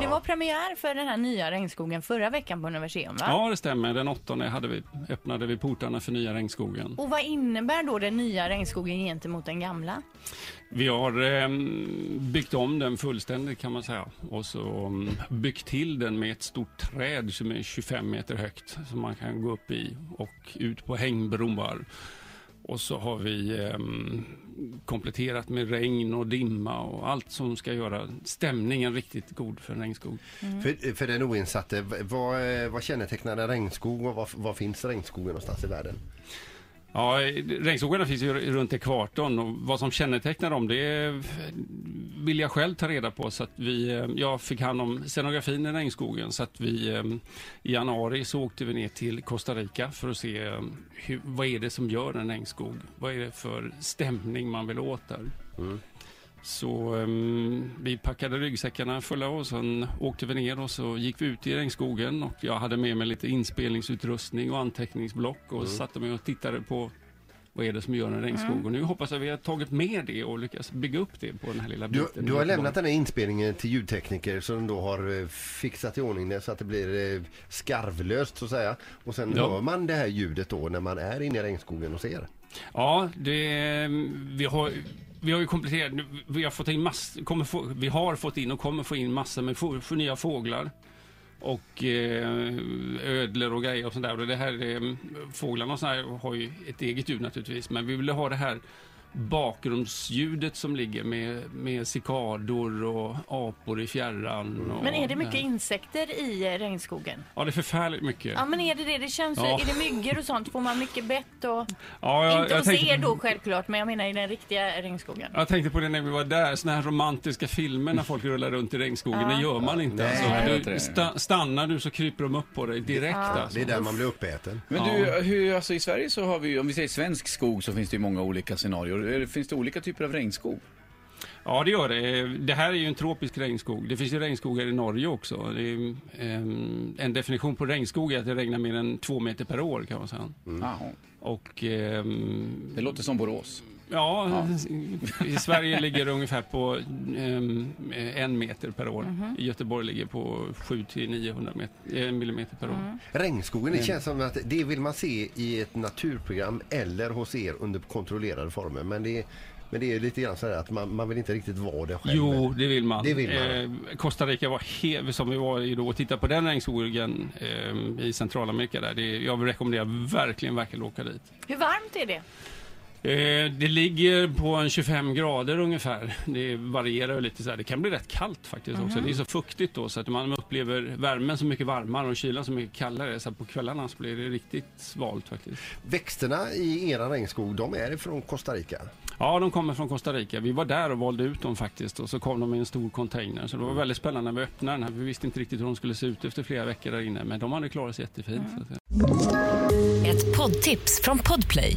Det var premiär för den här nya regnskogen förra veckan på Universium va? Ja, det stämmer. Den åttonde hade vi, öppnade vi portarna för nya regnskogen. Och vad innebär då den nya regnskogen gentemot den gamla? Vi har eh, byggt om den fullständigt kan man säga och så um, byggt till den med ett stort träd som är 25 meter högt som man kan gå upp i och ut på hängbroar. Och så har vi eh, kompletterat med regn och dimma och allt som ska göra stämningen riktigt god för en regnskog. Mm. För, för den oinsatte, vad, vad kännetecknar en regnskog och var, var finns regnskogen någonstans i världen? Ja, regnskogarna finns ju runt ekvatorn och vad som kännetecknar dem det vill jag själv ta reda på. Så att vi, eh, jag fick hand om scenografin i regnskogen så att vi eh, i januari så åkte vi ner till Costa Rica för att se eh, hur, vad är det som gör en regnskog? Vad är det för stämning man vill åt där? Mm. Så um, vi packade ryggsäckarna fulla och sen åkte vi ner och så gick vi ut i regnskogen och jag hade med mig lite inspelningsutrustning och anteckningsblock och mm. satte mig och tittade på vad är det som gör en regnskog? Mm. Och nu hoppas jag att vi har tagit med det och lyckats bygga upp det på den här lilla biten. Du, du har lämnat den här inspelningen till ljudtekniker som då har eh, fixat i ordning det så att det blir eh, skarvlöst så att säga. Och sen ja. hör man det här ljudet då när man är inne i regnskogen och ser. Ja, det, vi har vi har ju kompletterat, vi har fått in mass, kommer få, vi har fått in och kommer få in massor med få, för nya fåglar. Och eh, ödlor och grejer och sånt där. Och det här, eh, fåglarna och sånt här har ju ett eget ljud naturligtvis. Men vi ville ha det här bakgrundsljudet som ligger med, med cikador och apor i fjärran. Och, men är det mycket ja. insekter i regnskogen? Ja, det är förfärligt mycket. Ja, men är det det? Det känns ja. Är det myggor och sånt? Får man mycket bett och... Ja, jag, Inte jag hos tänkte... er då självklart, men jag menar i den riktiga regnskogen. Jag tänkte på det när vi var där, såna här romantiska filmer när folk rullar runt i regnskogen. Ja. Det gör man inte. Nej, alltså. du, sta, stannar du så kryper de upp på dig direkt. Ja. Alltså. Det är där man blir uppäten. Men du, hur, alltså, i Sverige så har vi om vi säger svensk skog så finns det ju många olika scenarier. Finns det olika typer av regnskog? Ja, det gör det. Det här är ju en tropisk regnskog. Det finns ju regnskogar i Norge också. Är, um, en definition på regnskog är att det regnar mer än två meter per år kan man säga. Mm. Och, um, det låter som Borås. Ja, ja. i Sverige ligger det ungefär på um, en meter per år. Mm -hmm. I Göteborg ligger på 700-900 eh, millimeter per år. Mm. Regnskogen, det känns som att det vill man se i ett naturprogram eller hos er under kontrollerade former. Men det, men det är lite grann så här att man, man vill inte riktigt vara det själv. Jo, det vill man. Det vill man. Eh, Costa Rica var helt, som vi var i då och tittade på den regnskogen eh, i Centralamerika där. Det, jag vill rekommendera verkligen, verkligen åka dit. Hur varmt är det? Eh, det ligger på en 25 grader ungefär. Det varierar lite så här. Det kan bli rätt kallt faktiskt mm. också. Det är så fuktigt då så att man upplever värmen så mycket varmare och kylan så mycket kallare. Så på kvällarna så blir det riktigt svalt faktiskt. Växterna i era regnskog, de är från Costa Rica? Ja, de kommer från Costa Rica. Vi var där och valde ut dem faktiskt och så kom de i en stor container. Så det var väldigt spännande när vi öppnade den här. Vi visste inte riktigt hur de skulle se ut efter flera veckor där inne, men de hade klarat sig jättefint. Mm. Ett poddtips från Podplay.